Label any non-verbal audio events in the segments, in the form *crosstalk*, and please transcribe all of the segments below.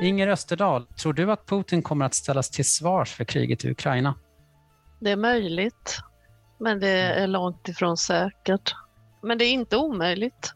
Inger Österdahl, tror du att Putin kommer att ställas till svars för kriget i Ukraina? Det är möjligt, men det är långt ifrån säkert. Men det är inte omöjligt.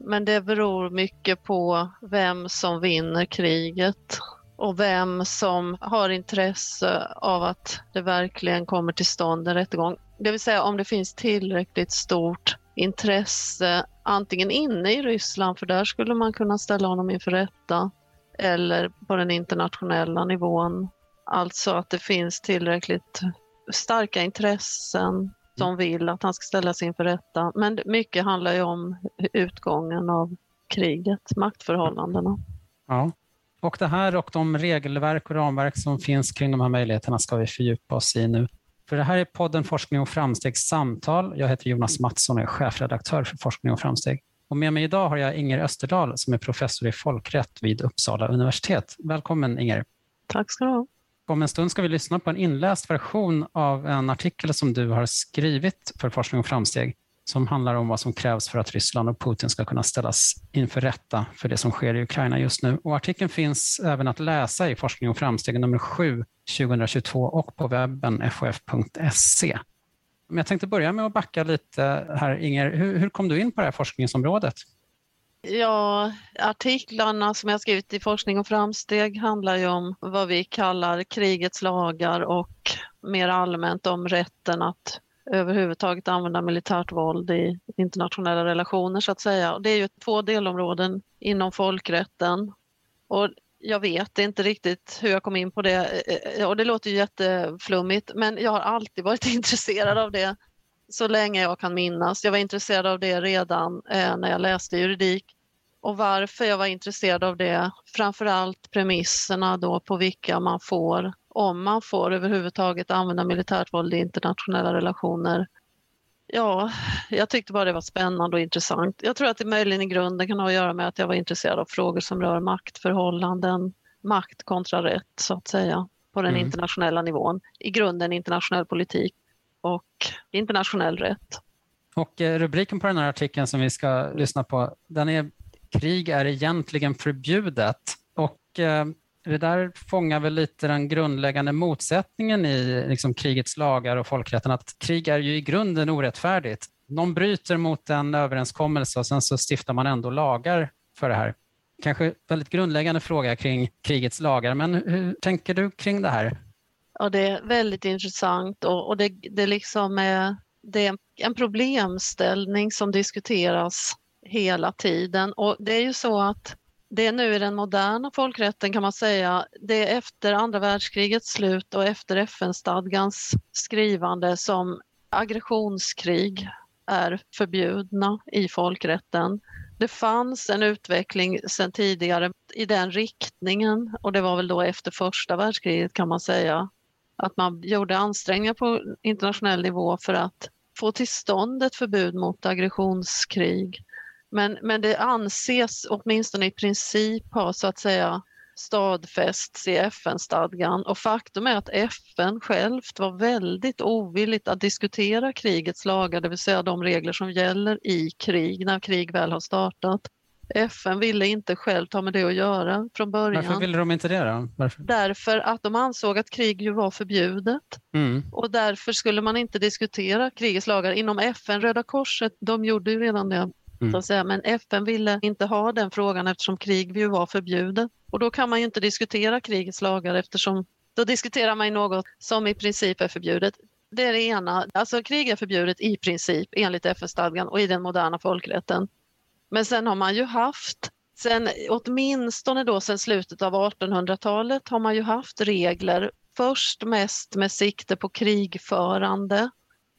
Men det beror mycket på vem som vinner kriget och vem som har intresse av att det verkligen kommer till stånd en rättegång. Det vill säga om det finns tillräckligt stort intresse antingen inne i Ryssland, för där skulle man kunna ställa honom inför rätta, eller på den internationella nivån. Alltså att det finns tillräckligt starka intressen som vill att han ska ställas inför rätta. Men mycket handlar ju om utgången av kriget, maktförhållandena. Ja. Och det här och de regelverk och ramverk som finns kring de här möjligheterna ska vi fördjupa oss i nu. För det här är podden Forskning och framstegs samtal. Jag heter Jonas Mattsson och är chefredaktör för Forskning och framsteg. Och med mig idag har jag Inger Österdahl som är professor i folkrätt vid Uppsala universitet. Välkommen Inger. Tack ska du ha. Om en stund ska vi lyssna på en inläst version av en artikel som du har skrivit för Forskning och framsteg som handlar om vad som krävs för att Ryssland och Putin ska kunna ställas inför rätta för det som sker i Ukraina just nu. Och artikeln finns även att läsa i Forskning och framsteg nummer 7 2022 och på webben fof.se. Men jag tänkte börja med att backa lite här, Inger. Hur, hur kom du in på det här forskningsområdet? Ja, artiklarna som jag skrivit i Forskning och framsteg handlar ju om vad vi kallar krigets lagar och mer allmänt om rätten att överhuvudtaget använda militärt våld i internationella relationer så att säga. Och det är ju två delområden inom folkrätten. Och jag vet inte riktigt hur jag kom in på det eh, eh, och det låter ju jätteflummigt men jag har alltid varit *laughs* intresserad av det så länge jag kan minnas. Jag var intresserad av det redan eh, när jag läste juridik. Och varför jag var intresserad av det, framförallt premisserna då på vilka man får, om man får överhuvudtaget använda militärt våld i internationella relationer. Ja, jag tyckte bara det var spännande och intressant. Jag tror att det möjligen i grunden kan ha att göra med att jag var intresserad av frågor som rör maktförhållanden, makt kontra rätt så att säga, på den mm. internationella nivån. I grunden internationell politik och internationell rätt. Och eh, rubriken på den här artikeln som vi ska lyssna på, den är Krig är egentligen förbjudet. Och eh, det där fångar väl lite den grundläggande motsättningen i liksom, krigets lagar och folkrätten, att krig är ju i grunden orättfärdigt. Någon bryter mot en överenskommelse och sen så stiftar man ändå lagar för det här. Kanske väldigt grundläggande fråga kring krigets lagar, men hur tänker du kring det här? Ja, det är väldigt intressant och, och det, det, liksom är, det är en problemställning som diskuteras hela tiden. Och det är ju så att det är nu i den moderna folkrätten kan man säga, det är efter andra världskrigets slut och efter FN-stadgans skrivande som aggressionskrig är förbjudna i folkrätten. Det fanns en utveckling sedan tidigare i den riktningen och det var väl då efter första världskriget kan man säga att man gjorde ansträngningar på internationell nivå för att få till stånd ett förbud mot aggressionskrig. Men, men det anses åtminstone i princip ha så att säga stadfästs i FN-stadgan och faktum är att FN självt var väldigt ovilligt att diskutera krigets lagar, det vill säga de regler som gäller i krig, när krig väl har startat. FN ville inte själv ta med det att göra från början. Varför ville de inte det då? Varför? Därför att de ansåg att krig ju var förbjudet mm. och därför skulle man inte diskutera krigets lagar inom FN. Röda Korset, de gjorde ju redan det. Mm. Så att säga. Men FN ville inte ha den frågan eftersom krig ju var förbjudet. Och då kan man ju inte diskutera krigets lagar eftersom då diskuterar man ju något som i princip är förbjudet. Det är det ena. Alltså krig är förbjudet i princip enligt FN-stadgan och i den moderna folkrätten. Men sen har man ju haft, sen, åtminstone då sen slutet av 1800-talet har man ju haft regler, först mest med sikte på krigförande,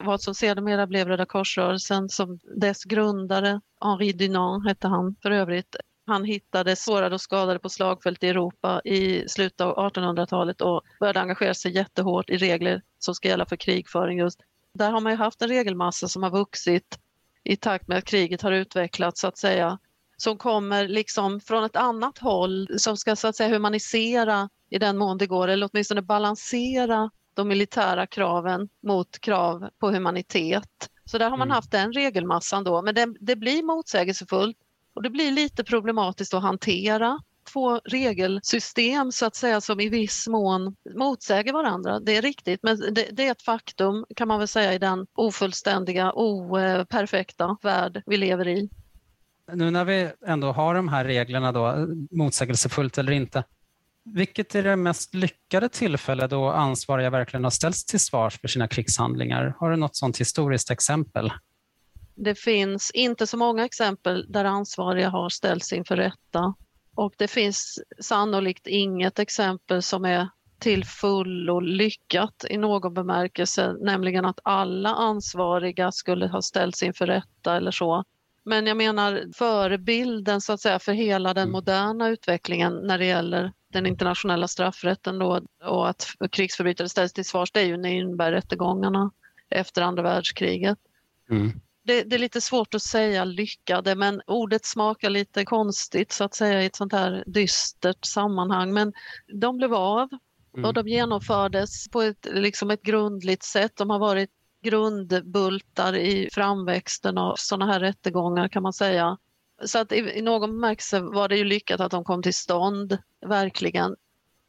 vad som sedermera blev Röda korsrörelsen som dess grundare, Henri Dunant hette han för övrigt. Han hittade sårade och skadade på slagfält i Europa i slutet av 1800-talet och började engagera sig jättehårt i regler som ska gälla för krigföring just. Där har man ju haft en regelmassa som har vuxit i takt med att kriget har utvecklats så att säga, som kommer liksom från ett annat håll som ska så att säga humanisera i den mån det går eller åtminstone balansera de militära kraven mot krav på humanitet. Så där har man mm. haft den regelmassan då, men det, det blir motsägelsefullt och det blir lite problematiskt att hantera. två regelsystem så att säga som i viss mån motsäger varandra. Det är riktigt, men det, det är ett faktum kan man väl säga i den ofullständiga, operfekta värld vi lever i. Nu när vi ändå har de här reglerna då, motsägelsefullt eller inte, vilket är det mest lyckade tillfälle då ansvariga verkligen har ställts till svars för sina krigshandlingar? Har du något sådant historiskt exempel? Det finns inte så många exempel där ansvariga har ställts inför rätta och det finns sannolikt inget exempel som är till fullo lyckat i någon bemärkelse, nämligen att alla ansvariga skulle ha ställts inför rätta eller så. Men jag menar förebilden så att säga för hela den mm. moderna utvecklingen när det gäller den internationella straffrätten då, och att krigsförbrytare ställs till svars, det är ju Nürnbergrättegångarna efter andra världskriget. Mm. Det, det, är lite svårt att säga lyckade, men ordet smakar lite konstigt så att säga i ett sånt här dystert sammanhang. Men de blev av mm. och de genomfördes på ett, liksom ett grundligt sätt. De har varit grundbultar i framväxten av sådana här rättegångar kan man säga. Så att i, i någon bemärkelse var det ju lyckat att de kom till stånd, verkligen.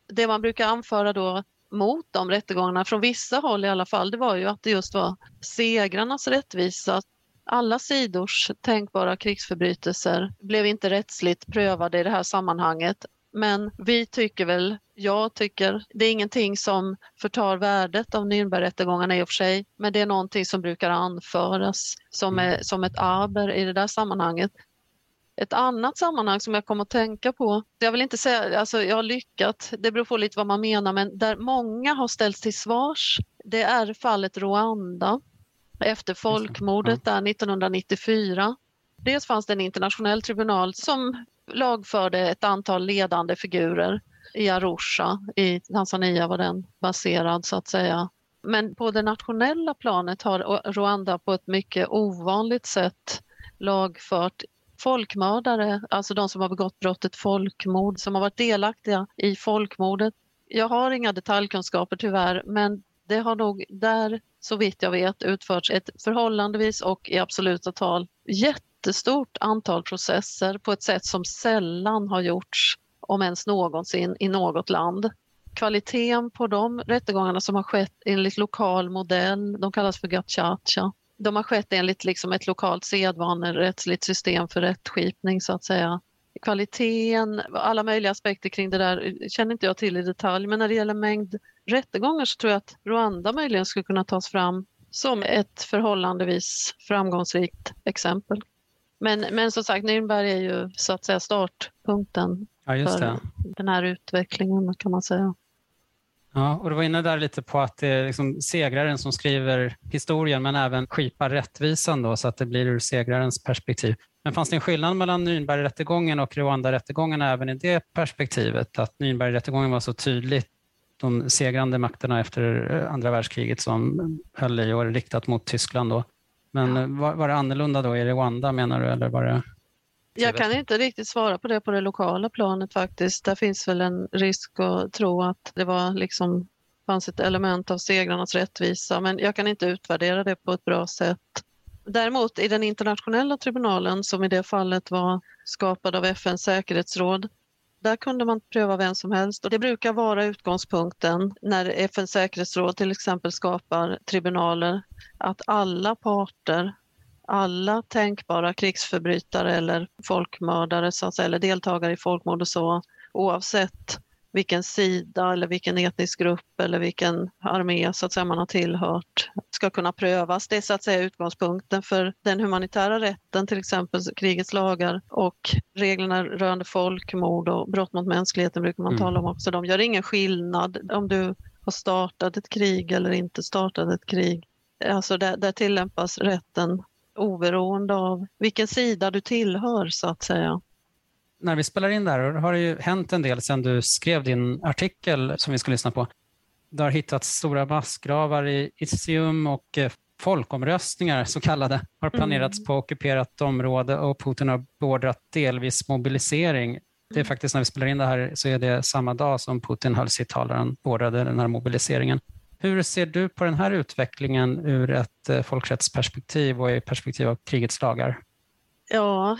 Det man brukar anföra då mot de rättegångarna, från vissa håll i alla fall, det var ju att det just var segrarnas rättvisa. Alla sidors tänkbara krigsförbrytelser blev inte rättsligt prövade i det här sammanhanget. Men vi tycker väl, jag tycker, det är ingenting som förtar värdet av Nürnbergrättegångarna i och för sig, men det är någonting som brukar anföras som, är, som ett aber i det där sammanhanget. Ett annat sammanhang som jag kom att tänka på, jag vill inte säga, alltså jag har lyckats, det beror på lite vad man menar, men där många har ställts till svars, det är fallet Rwanda. Efter folkmordet där 1994. Dels fanns det en internationell tribunal som lagförde ett antal ledande figurer i Arusha i Tanzania var den baserad så att säga. Men på det nationella planet har Rwanda på ett mycket ovanligt sätt lagfört folkmördare, alltså de som har begått brottet folkmord, som har varit delaktiga i folkmordet. Jag har inga detaljkunskaper tyvärr, men det har nog där, så vitt jag vet, utförts ett förhållandevis och i absoluta tal jättestort antal processer på ett sätt som sällan har gjorts, om ens någonsin, i något land. Kvaliteten på de rättegångarna som har skett enligt lokal modell, de kallas för gachacha, de har skett enligt liksom ett lokalt sedvanerättsligt system för rättskipning så att säga. Kvaliteten, alla möjliga aspekter kring det där känner inte jag till i detalj men när det gäller mängd rättegångar så tror jag att Rwanda möjligen skulle kunna tas fram som ett förhållandevis framgångsrikt exempel. Men, men som sagt, Nürnberg är ju så att säga startpunkten ja, för den här utvecklingen kan man säga. Ja, och du var inne där lite på att det är liksom segraren som skriver historien men även skipar rättvisan då, så att det blir ur segrarens perspektiv. Men fanns det en skillnad mellan Nürnbergrättegången och Rwanda-rättegången även i det perspektivet? Att Nürnbergrättegången var så tydligt de segrande makterna efter andra världskriget som höll i och riktat mot Tyskland då. Men var, var, det annorlunda då i Rwanda menar du? Eller var det... Jag kan inte riktigt svara på det på det lokala planet faktiskt. Där finns väl en risk att tro att det var liksom fanns ett element av segrarnas rättvisa men jag kan inte utvärdera det på ett bra sätt. Däremot i den internationella tribunalen som i det fallet var skapad av FNs säkerhetsråd där kunde man pröva vem som helst och det brukar vara utgångspunkten när FNs säkerhetsråd till exempel skapar tribunaler att alla parter alla tänkbara krigsförbrytare eller folkmördare så att säga, eller deltagare i folkmord och så oavsett vilken sida eller vilken etnisk grupp eller vilken armé så att säga, man har tillhört ska kunna prövas. Det är så att säga utgångspunkten för den humanitära rätten, till exempel krigets lagar och reglerna rörande folkmord och brott mot mänskligheten brukar man mm. tala om också. De gör ingen skillnad om du har startat ett krig eller inte startat ett krig. Alltså där, där tillämpas rätten oberoende av vilken sida du tillhör så att säga. När vi spelar in det här har det ju hänt en del sedan du skrev din artikel som vi ska lyssna på. Det har hittats stora massgravar i Isium och eh, folkomröstningar, så kallade, har planerats mm. på ockuperat område och Putin har beordrat delvis mobilisering. Det är mm. faktiskt när vi spelar in det här så är det samma dag som Putin höll sitt tal där han beordrade den här mobiliseringen. Hur ser du på den här utvecklingen ur ett eh, folkrättsperspektiv och i perspektiv av krigets lagar? Ja,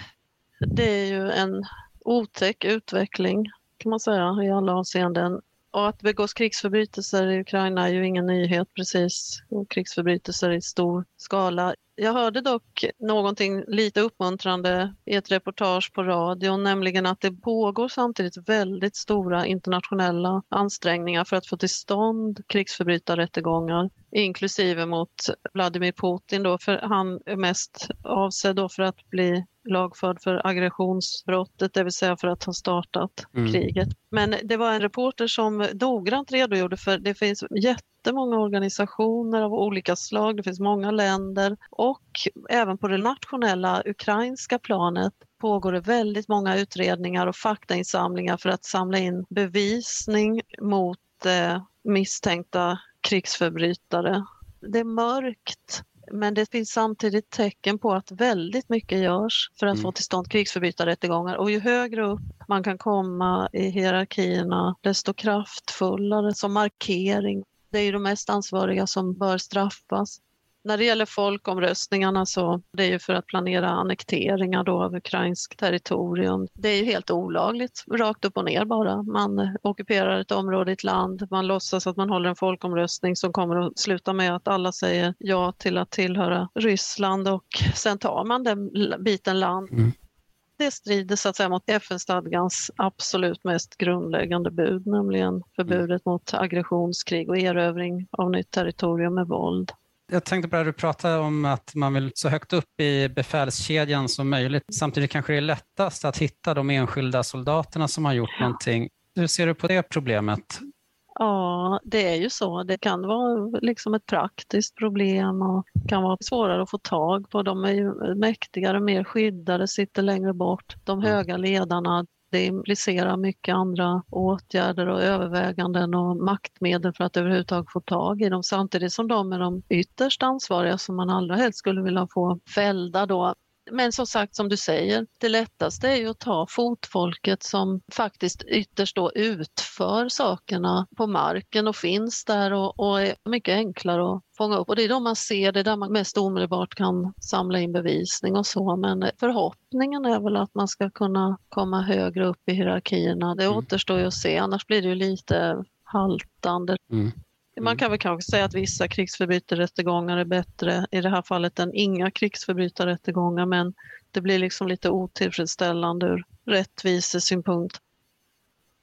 det är ju en otäck utveckling kan man säga i alla avseenden. Och att begås krigsförbrytelser i Ukraina är ju ingen nyhet precis. Och krigsförbrytelser i stor skala. Jag hörde dock någonting lite uppmuntrande i ett reportage på radion, nämligen att det pågår samtidigt väldigt stora internationella ansträngningar för att få till stånd krigsförbrytarrättegångar, inklusive mot Vladimir Putin då, för han är mest avsedd då för att bli lagförd för aggressionsbrottet, det vill säga för att ha startat mm. kriget. Men det var en reporter som noggrant redogjorde för det finns jättemånga organisationer av olika slag, det finns många länder och även på det nationella ukrainska planet pågår det väldigt många utredningar och faktainsamlingar för att samla in bevisning mot eh, misstänkta krigsförbrytare. Det är mörkt men det finns samtidigt tecken på att väldigt mycket görs för att mm. få till stånd krigsförbrytarrättegångar och ju högre upp man kan komma i hierarkierna desto kraftfullare som markering. Det är ju de mest ansvariga som bör straffas. När det gäller folkomröstningarna så det är ju för att planera annekteringar då av ukrainsk territorium. Det är ju helt olagligt, rakt upp och ner bara. Man ockuperar ett område i ett land, man låtsas att man håller en folkomröstning som kommer att sluta med att alla säger ja till att tillhöra Ryssland och sen tar man den biten land. Mm. Det strider så att säga mot FN-stadgans absolut mest grundläggande bud, nämligen förbudet mot aggressionskrig och erövring av nytt territorium med våld. Jag tänkte på det du pratade om att man vill så högt upp i befälskedjan som möjligt. Samtidigt kanske det är lättast att hitta de enskilda soldaterna som har gjort någonting. Hur ser du på det problemet? Ja, det är ju så. Det kan vara liksom ett praktiskt problem och kan vara svårare att få tag på. De är ju mäktigare, mer skyddade, sitter längre bort. De mm. höga ledarna, det implicerar mycket andra åtgärder och överväganden och maktmedel för att överhuvudtaget få tag i dem samtidigt som de är de ytterst ansvariga som man allra helst skulle vilja få fällda då men som sagt, som du säger, det lättaste är ju att ta fotfolket som faktiskt ytterst då utför sakerna på marken och finns där och, och är mycket enklare att fånga upp. Och det är då man ser, det där man mest omedelbart kan samla in bevisning och så. Men förhoppningen är väl att man ska kunna komma högre upp i hierarkierna. Det mm. återstår ju att se, annars blir det ju lite haltande. Mm. Man kan väl kanske säga att vissa krigsförbrytarrättegångar är bättre i det här fallet än inga krigsförbrytarrättegångar men det blir liksom lite otillfredsställande ur rättvisesynpunkt.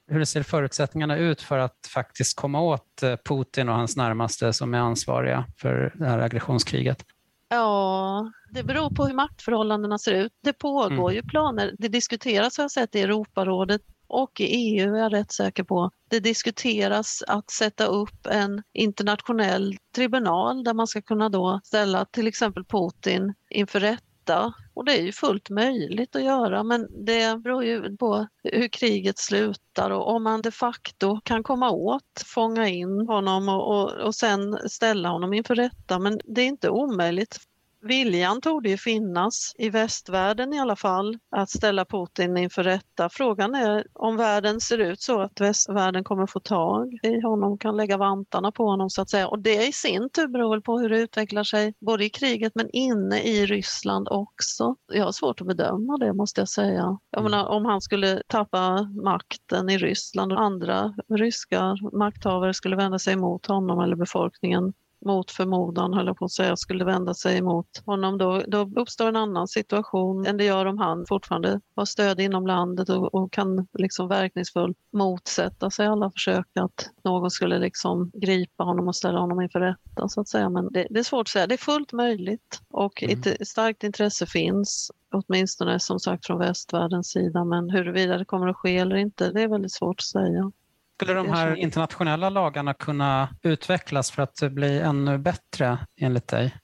Hur ser förutsättningarna ut för att faktiskt komma åt eh, Putin och hans närmaste som är ansvariga för det här aggressionskriget? Ja, det beror på hur maktförhållandena ser ut. Det pågår mm. ju planer. Det diskuteras har jag sett i Europarådet och i EU är jag rätt säker på. Det diskuteras att sätta upp en internationell tribunal där man ska kunna då ställa till exempel Putin inför rätta. Och det är ju fullt möjligt att göra men det beror ju på hur kriget slutar och om man de facto kan komma åt, fånga in honom och, och, och sen ställa honom inför rätta. Men det är inte omöjligt viljan tog ju finnas, i västvärlden i alla fall, att ställa Putin inför rätta. Frågan är om världen ser ut så att västvärlden kommer få tag i honom, kan lägga vantarna på honom så att säga. Och det i sin tur beror väl på hur det utvecklar sig, både i kriget men inne i Ryssland också. Jag har svårt att bedöma det måste jag säga. Jag menar, om han skulle tappa makten i Ryssland och andra ryska makthavare skulle vända sig mot honom eller befolkningen mot förmodan, höll jag på att säga, skulle vända sig emot honom, då, då uppstår en annan situation än det gör om han fortfarande har stöd inom landet och, och kan liksom verkningsfullt motsätta sig alla försök att någon skulle liksom gripa honom och ställa honom inför rätta, så att säga. Men det, det är svårt att säga. Det är fullt möjligt och mm. ett starkt intresse finns åtminstone som sagt från västvärldens sida, men huruvida det kommer att ske eller inte, det är väldigt svårt att säga. Skulle de här internationella lagarna kunna utvecklas för att bli ännu bättre enligt dig?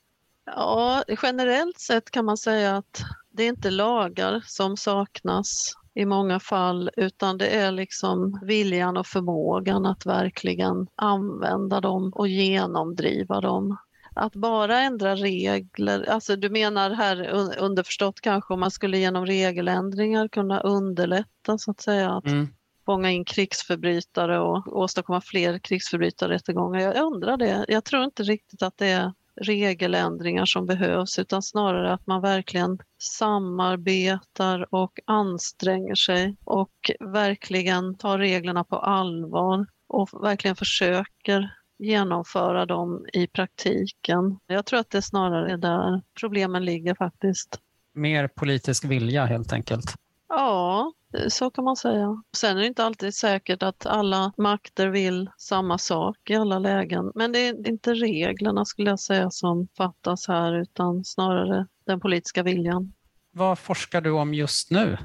Ja, generellt sett kan man säga att det är inte lagar som saknas i många fall utan det är liksom viljan och förmågan att verkligen använda dem och genomdriva dem. Att bara ändra regler, alltså du menar här underförstått kanske om man skulle genom regeländringar kunna underlätta så att säga att mm fånga in krigsförbrytare och åstadkomma fler krigsförbrytarrättegångar. Jag undrar det. Jag tror inte riktigt att det är regeländringar som behövs utan snarare att man verkligen samarbetar och anstränger sig och verkligen tar reglerna på allvar och verkligen försöker genomföra dem i praktiken. Jag tror att det snarare är där problemen ligger faktiskt. Mer politisk vilja helt enkelt? Ja, så kan man säga. Sen är det inte alltid säkert att alla makter vill samma sak i alla lägen. Men det är inte reglerna skulle jag säga som fattas här utan snarare den politiska viljan. Vad forskar du om just nu?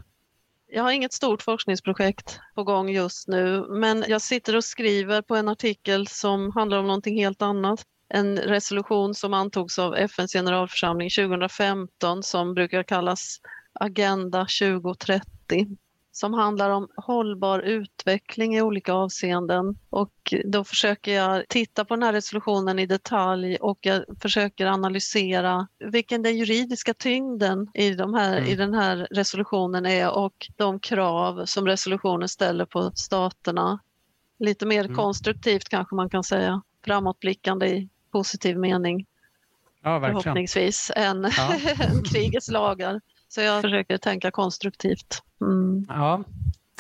Jag har inget stort forskningsprojekt på gång just nu men jag sitter och skriver på en artikel som handlar om någonting helt annat. En resolution som antogs av FNs generalförsamling 2015 som brukar kallas Agenda 2030 som handlar om hållbar utveckling i olika avseenden. Och då försöker jag titta på den här resolutionen i detalj och jag försöker analysera vilken den juridiska tyngden i, de här, mm. i den här resolutionen är och de krav som resolutionen ställer på staterna. Lite mer mm. konstruktivt kanske man kan säga, framåtblickande i positiv mening. Ja, förhoppningsvis, än ja. *laughs* krigets lagar. Så jag försöker tänka konstruktivt. Mm. Ja,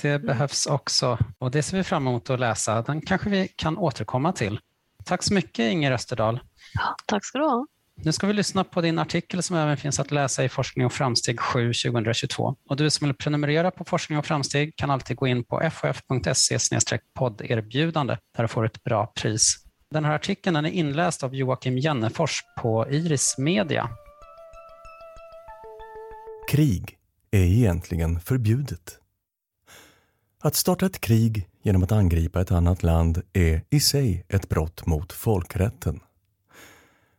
det behövs också. Och det ser vi fram emot att läsa. Den kanske vi kan återkomma till. Tack så mycket Inger Österdahl. Ja, tack ska du ha. Nu ska vi lyssna på din artikel som även finns att läsa i Forskning och framsteg 7 2022. Och du som vill prenumerera på Forskning och framsteg kan alltid gå in på fof.se podderbjudande där du får ett bra pris. Den här artikeln är inläst av Joakim Jennefors på Iris Media. Krig är egentligen förbjudet. Att starta ett krig genom att angripa ett annat land är i sig ett brott mot folkrätten.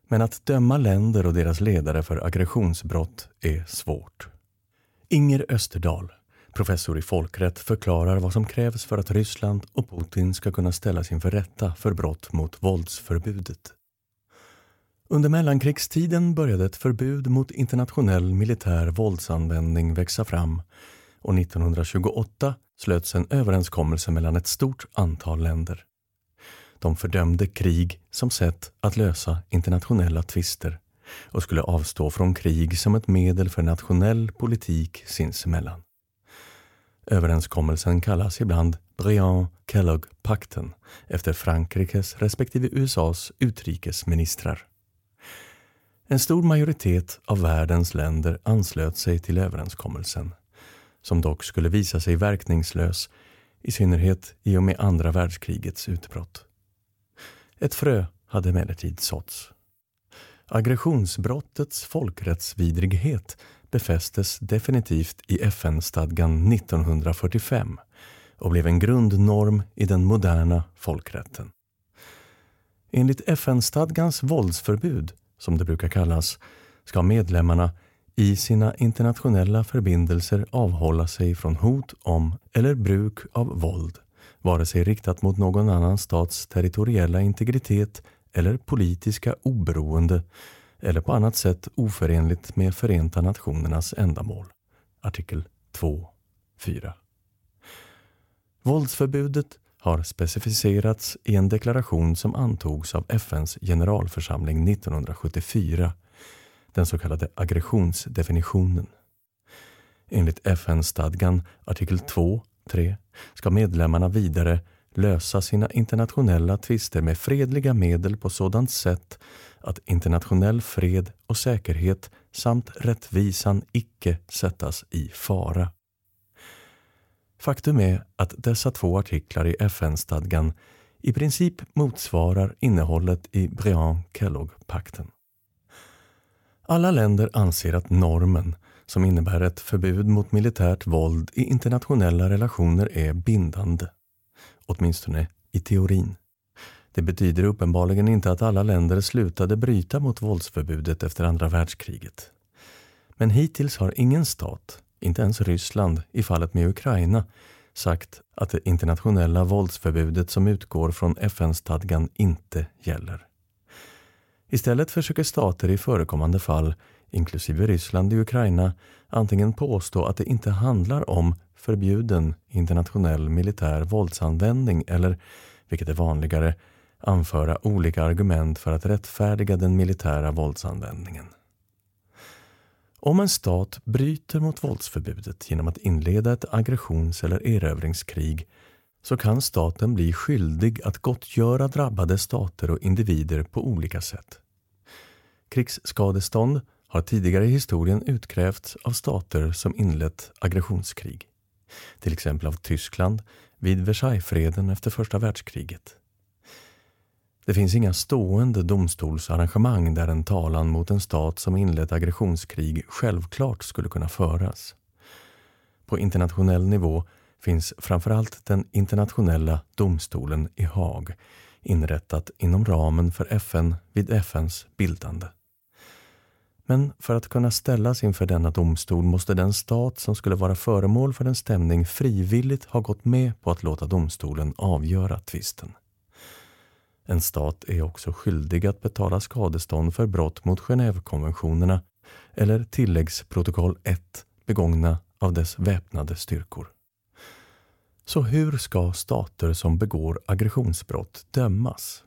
Men att döma länder och deras ledare för aggressionsbrott är svårt. Inger Österdahl, professor i folkrätt, förklarar vad som krävs för att Ryssland och Putin ska kunna ställas inför rätta för brott mot våldsförbudet. Under mellankrigstiden började ett förbud mot internationell militär våldsanvändning växa fram och 1928 slöts en överenskommelse mellan ett stort antal länder. De fördömde krig som sätt att lösa internationella tvister och skulle avstå från krig som ett medel för nationell politik sinsemellan. Överenskommelsen kallas ibland Briand-Kellogg-pakten efter Frankrikes respektive USAs utrikesministrar. En stor majoritet av världens länder anslöt sig till överenskommelsen, som dock skulle visa sig verkningslös, i synnerhet i och med andra världskrigets utbrott. Ett frö hade emellertid såtts. Aggressionsbrottets folkrättsvidrighet befästes definitivt i FN-stadgan 1945 och blev en grundnorm i den moderna folkrätten. Enligt FN-stadgans våldsförbud som det brukar kallas, ska medlemmarna i sina internationella förbindelser avhålla sig från hot om eller bruk av våld, vare sig riktat mot någon annan stats territoriella integritet eller politiska oberoende eller på annat sätt oförenligt med Förenta Nationernas ändamål. Artikel 2.4. Våldsförbudet har specificerats i en deklaration som antogs av FNs generalförsamling 1974, den så kallade aggressionsdefinitionen. Enligt FN-stadgan artikel 2, 3 ska medlemmarna vidare lösa sina internationella tvister med fredliga medel på sådant sätt att internationell fred och säkerhet samt rättvisan icke sättas i fara. Faktum är att dessa två artiklar i FN-stadgan i princip motsvarar innehållet i Briand-Kellogg-pakten. Alla länder anser att normen, som innebär ett förbud mot militärt våld i internationella relationer, är bindande. Åtminstone i teorin. Det betyder uppenbarligen inte att alla länder slutade bryta mot våldsförbudet efter andra världskriget. Men hittills har ingen stat, inte ens Ryssland i fallet med Ukraina, sagt att det internationella våldsförbudet som utgår från FN-stadgan inte gäller. Istället försöker stater i förekommande fall, inklusive Ryssland i Ukraina, antingen påstå att det inte handlar om förbjuden internationell militär våldsanvändning eller, vilket är vanligare, anföra olika argument för att rättfärdiga den militära våldsanvändningen. Om en stat bryter mot våldsförbudet genom att inleda ett aggressions eller erövringskrig så kan staten bli skyldig att gottgöra drabbade stater och individer på olika sätt. Krigsskadestånd har tidigare i historien utkrävts av stater som inlett aggressionskrig. Till exempel av Tyskland vid Versaillesfreden efter första världskriget. Det finns inga stående domstolsarrangemang där en talan mot en stat som inlett aggressionskrig självklart skulle kunna föras. På internationell nivå finns framförallt den internationella domstolen i Haag inrättat inom ramen för FN vid FNs bildande. Men för att kunna ställas inför denna domstol måste den stat som skulle vara föremål för en stämning frivilligt ha gått med på att låta domstolen avgöra tvisten. En stat är också skyldig att betala skadestånd för brott mot Genèvekonventionerna eller tilläggsprotokoll 1 begångna av dess väpnade styrkor. Så hur ska stater som begår aggressionsbrott dömas?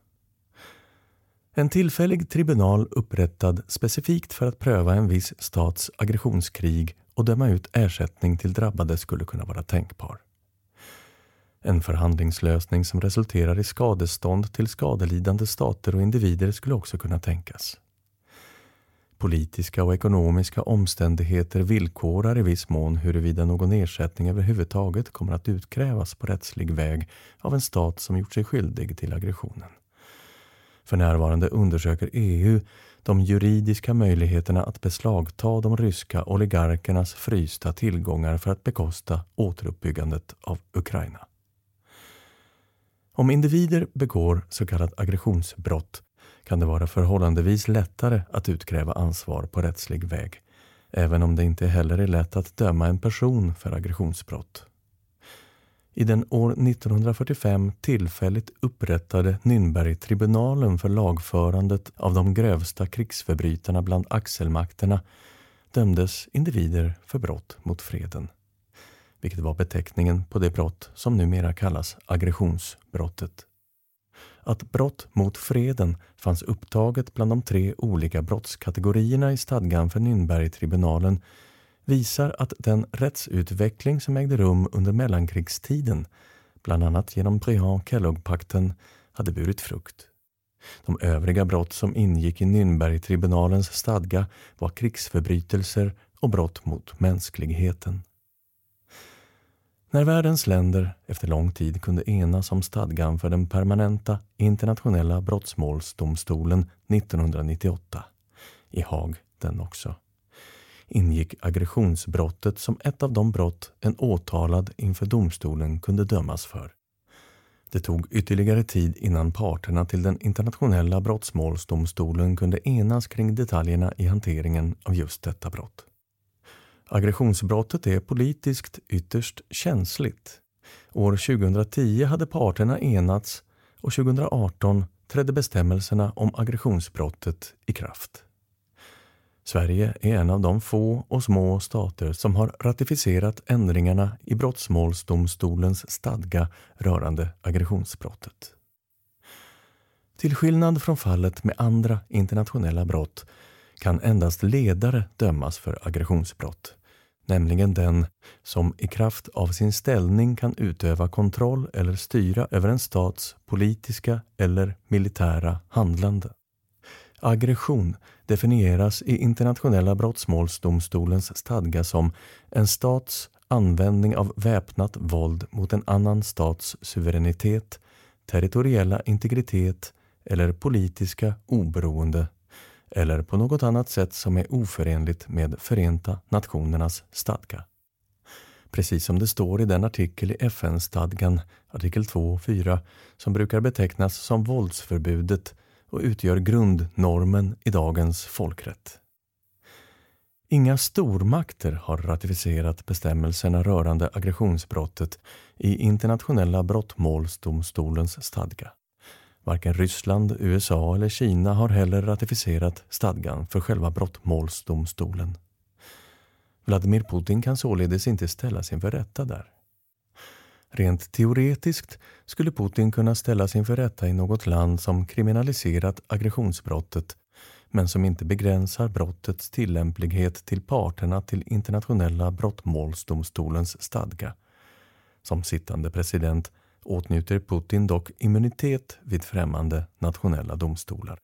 En tillfällig tribunal upprättad specifikt för att pröva en viss stats aggressionskrig och döma ut ersättning till drabbade skulle kunna vara tänkbar. En förhandlingslösning som resulterar i skadestånd till skadelidande stater och individer skulle också kunna tänkas. Politiska och ekonomiska omständigheter villkorar i viss mån huruvida någon ersättning överhuvudtaget kommer att utkrävas på rättslig väg av en stat som gjort sig skyldig till aggressionen. För närvarande undersöker EU de juridiska möjligheterna att beslagta de ryska oligarkernas frysta tillgångar för att bekosta återuppbyggandet av Ukraina. Om individer begår så kallat aggressionsbrott kan det vara förhållandevis lättare att utkräva ansvar på rättslig väg, även om det inte heller är lätt att döma en person för aggressionsbrott. I den år 1945 tillfälligt upprättade Nürnbergtribunalen för lagförandet av de grövsta krigsförbrytarna bland axelmakterna dömdes individer för brott mot freden vilket var beteckningen på det brott som numera kallas aggressionsbrottet. Att brott mot freden fanns upptaget bland de tre olika brottskategorierna i stadgan för Nürnbergtribunalen visar att den rättsutveckling som ägde rum under mellankrigstiden, bland annat genom Briand-Kellogg-pakten, hade burit frukt. De övriga brott som ingick i Nürnbergtribunalens stadga var krigsförbrytelser och brott mot mänskligheten. När världens länder efter lång tid kunde enas om stadgan för den permanenta internationella brottmålsdomstolen 1998, i Haag den också, ingick aggressionsbrottet som ett av de brott en åtalad inför domstolen kunde dömas för. Det tog ytterligare tid innan parterna till den internationella brottmålsdomstolen kunde enas kring detaljerna i hanteringen av just detta brott. Aggressionsbrottet är politiskt ytterst känsligt. År 2010 hade parterna enats och 2018 trädde bestämmelserna om aggressionsbrottet i kraft. Sverige är en av de få och små stater som har ratificerat ändringarna i Brottmålsdomstolens stadga rörande aggressionsbrottet. Till skillnad från fallet med andra internationella brott kan endast ledare dömas för aggressionsbrott nämligen den som i kraft av sin ställning kan utöva kontroll eller styra över en stats politiska eller militära handlande. Aggression definieras i Internationella brottmålsdomstolens stadga som en stats användning av väpnat våld mot en annan stats suveränitet, territoriella integritet eller politiska oberoende eller på något annat sätt som är oförenligt med Förenta Nationernas stadga. Precis som det står i den artikel i FN-stadgan, artikel 2 och 4, som brukar betecknas som våldsförbudet och utgör grundnormen i dagens folkrätt. Inga stormakter har ratificerat bestämmelserna rörande aggressionsbrottet i Internationella brottmålsdomstolens stadga. Varken Ryssland, USA eller Kina har heller ratificerat stadgan för själva brottmålsdomstolen. Vladimir Putin kan således inte ställas inför rätta där. Rent teoretiskt skulle Putin kunna ställas inför rätta i något land som kriminaliserat aggressionsbrottet men som inte begränsar brottets tillämplighet till parterna till internationella brottmålsdomstolens stadga. Som sittande president åtnjuter Putin dock immunitet vid främmande nationella domstolar.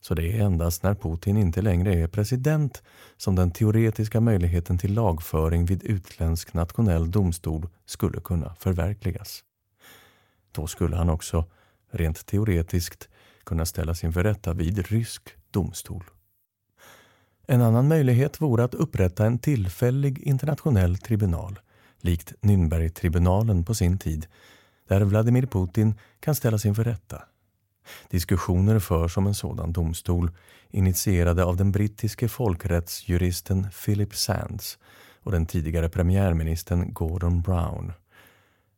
Så det är endast när Putin inte längre är president som den teoretiska möjligheten till lagföring vid utländsk nationell domstol skulle kunna förverkligas. Då skulle han också, rent teoretiskt, kunna ställas inför rätta vid rysk domstol. En annan möjlighet vore att upprätta en tillfällig internationell tribunal, likt Nürnbergtribunalen på sin tid, där Vladimir Putin kan ställas inför rätta. Diskussioner förs om en sådan domstol initierade av den brittiske folkrättsjuristen Philip Sands och den tidigare premiärministern Gordon Brown.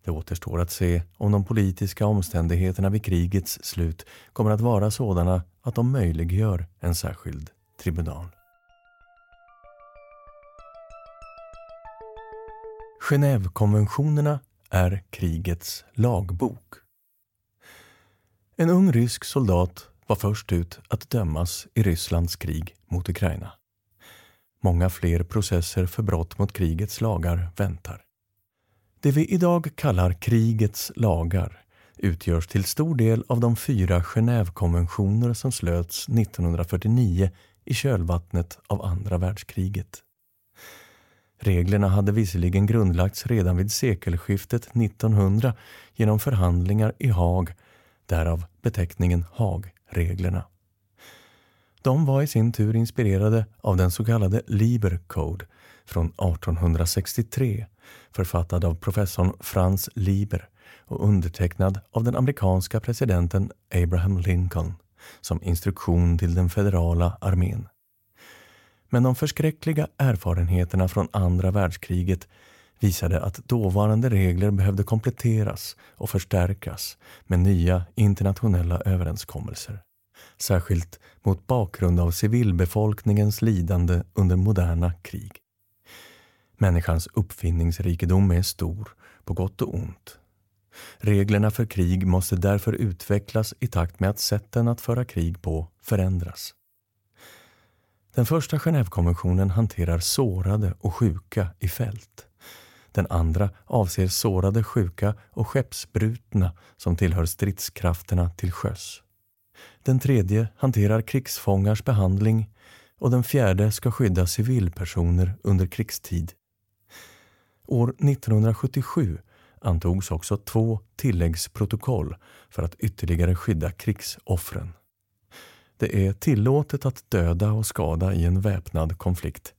Det återstår att se om de politiska omständigheterna vid krigets slut kommer att vara sådana att de möjliggör en särskild tribunal. Genèvekonventionerna är krigets lagbok. En ung rysk soldat var först ut att dömas i Rysslands krig mot Ukraina. Många fler processer för brott mot krigets lagar väntar. Det vi idag kallar krigets lagar utgörs till stor del av de fyra Genèvekonventioner som slöts 1949 i kölvattnet av andra världskriget. Reglerna hade visserligen grundlagts redan vid sekelskiftet 1900 genom förhandlingar i Haag, därav beteckningen Haagreglerna. De var i sin tur inspirerade av den så kallade Liber Code från 1863 författad av professorn Franz Lieber och undertecknad av den amerikanska presidenten Abraham Lincoln som instruktion till den federala armén. Men de förskräckliga erfarenheterna från andra världskriget visade att dåvarande regler behövde kompletteras och förstärkas med nya internationella överenskommelser. Särskilt mot bakgrund av civilbefolkningens lidande under moderna krig. Människans uppfinningsrikedom är stor, på gott och ont. Reglerna för krig måste därför utvecklas i takt med att sätten att föra krig på förändras. Den första Genèvekonventionen hanterar sårade och sjuka i fält. Den andra avser sårade, sjuka och skeppsbrutna som tillhör stridskrafterna till sjöss. Den tredje hanterar krigsfångars behandling och den fjärde ska skydda civilpersoner under krigstid. År 1977 antogs också två tilläggsprotokoll för att ytterligare skydda krigsoffren. Det är tillåtet att döda och skada i en väpnad konflikt,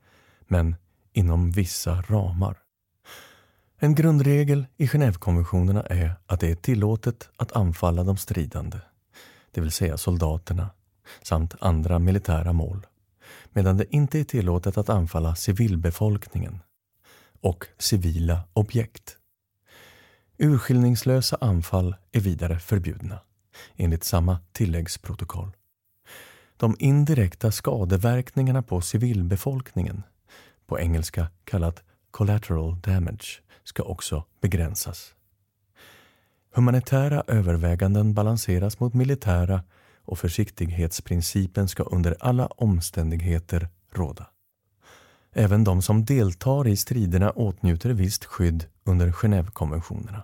men inom vissa ramar. En grundregel i Genèvekonventionerna är att det är tillåtet att anfalla de stridande, det vill säga soldaterna, samt andra militära mål, medan det inte är tillåtet att anfalla civilbefolkningen och civila objekt. Urskillningslösa anfall är vidare förbjudna, enligt samma tilläggsprotokoll. De indirekta skadeverkningarna på civilbefolkningen, på engelska kallat collateral damage, ska också begränsas. Humanitära överväganden balanseras mot militära och försiktighetsprincipen ska under alla omständigheter råda. Även de som deltar i striderna åtnjuter visst skydd under Genèvekonventionerna.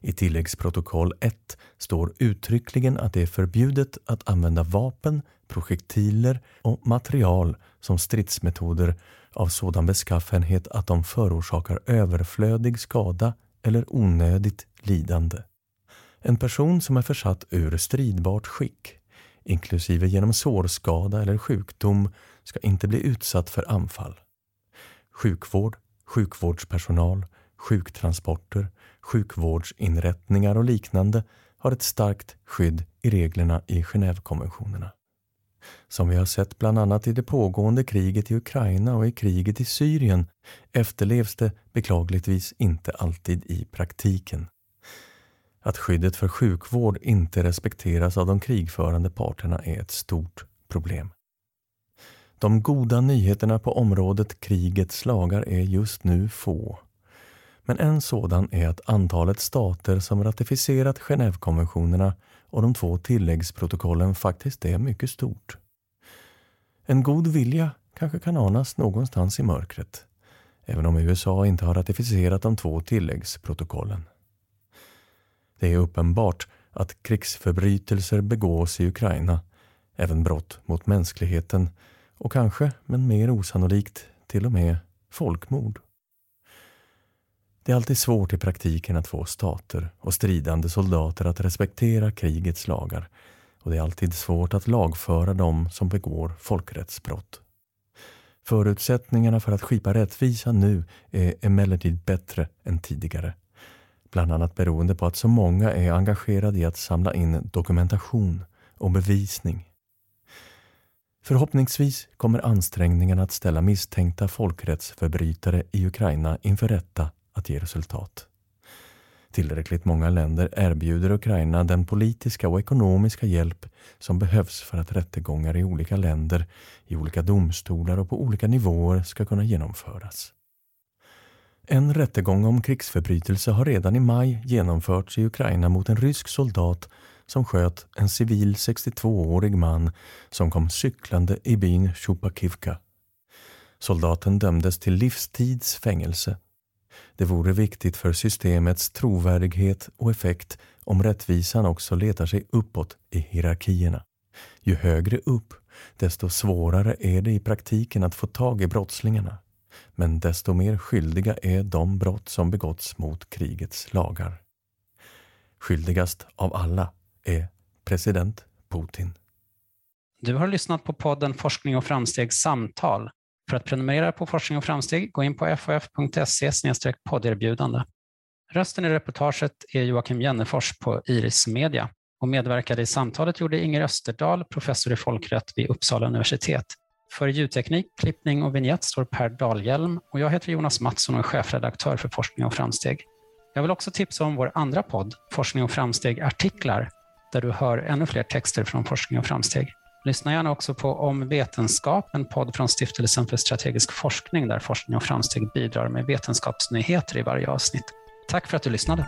I tilläggsprotokoll 1 står uttryckligen att det är förbjudet att använda vapen, projektiler och material som stridsmetoder av sådan beskaffenhet att de förorsakar överflödig skada eller onödigt lidande. En person som är försatt ur stridbart skick, inklusive genom sårskada eller sjukdom, ska inte bli utsatt för anfall. Sjukvård, sjukvårdspersonal, sjuktransporter, sjukvårdsinrättningar och liknande har ett starkt skydd i reglerna i Genèvekonventionerna. Som vi har sett bland annat i det pågående kriget i Ukraina och i kriget i Syrien efterlevs det beklagligtvis inte alltid i praktiken. Att skyddet för sjukvård inte respekteras av de krigförande parterna är ett stort problem. De goda nyheterna på området krigets lagar är just nu få. Men en sådan är att antalet stater som ratificerat Genèvekonventionerna och de två tilläggsprotokollen faktiskt är mycket stort. En god vilja kanske kan anas någonstans i mörkret, även om USA inte har ratificerat de två tilläggsprotokollen. Det är uppenbart att krigsförbrytelser begås i Ukraina, även brott mot mänskligheten och kanske, men mer osannolikt, till och med folkmord. Det är alltid svårt i praktiken att få stater och stridande soldater att respektera krigets lagar och det är alltid svårt att lagföra dem som begår folkrättsbrott. Förutsättningarna för att skipa rättvisa nu är emellertid bättre än tidigare. Bland annat beroende på att så många är engagerade i att samla in dokumentation och bevisning. Förhoppningsvis kommer ansträngningarna att ställa misstänkta folkrättsförbrytare i Ukraina inför rätta att ge resultat. Tillräckligt många länder erbjuder Ukraina den politiska och ekonomiska hjälp som behövs för att rättegångar i olika länder, i olika domstolar och på olika nivåer ska kunna genomföras. En rättegång om krigsförbrytelse har redan i maj genomförts i Ukraina mot en rysk soldat som sköt en civil 62-årig man som kom cyklande i byn Chupakivka. Soldaten dömdes till livstids fängelse det vore viktigt för systemets trovärdighet och effekt om rättvisan också letar sig uppåt i hierarkierna. Ju högre upp, desto svårare är det i praktiken att få tag i brottslingarna. Men desto mer skyldiga är de brott som begåtts mot krigets lagar. Skyldigast av alla är president Putin. Du har lyssnat på podden Forskning och framsteg samtal för att prenumerera på Forskning och framsteg, gå in på ff.se podderbjudande. Rösten i reportaget är Joakim Jennefors på Iris Media och medverkade i samtalet gjorde Inger Österdahl, professor i folkrätt vid Uppsala universitet. För ljudteknik, klippning och vignett står Per Dahlhjelm och jag heter Jonas Mattsson och är chefredaktör för Forskning och framsteg. Jag vill också tipsa om vår andra podd, Forskning och framsteg artiklar, där du hör ännu fler texter från Forskning och framsteg. Lyssna gärna också på Om vetenskap, en podd från Stiftelsen för strategisk forskning där forskning och framsteg bidrar med vetenskapsnyheter i varje avsnitt. Tack för att du lyssnade.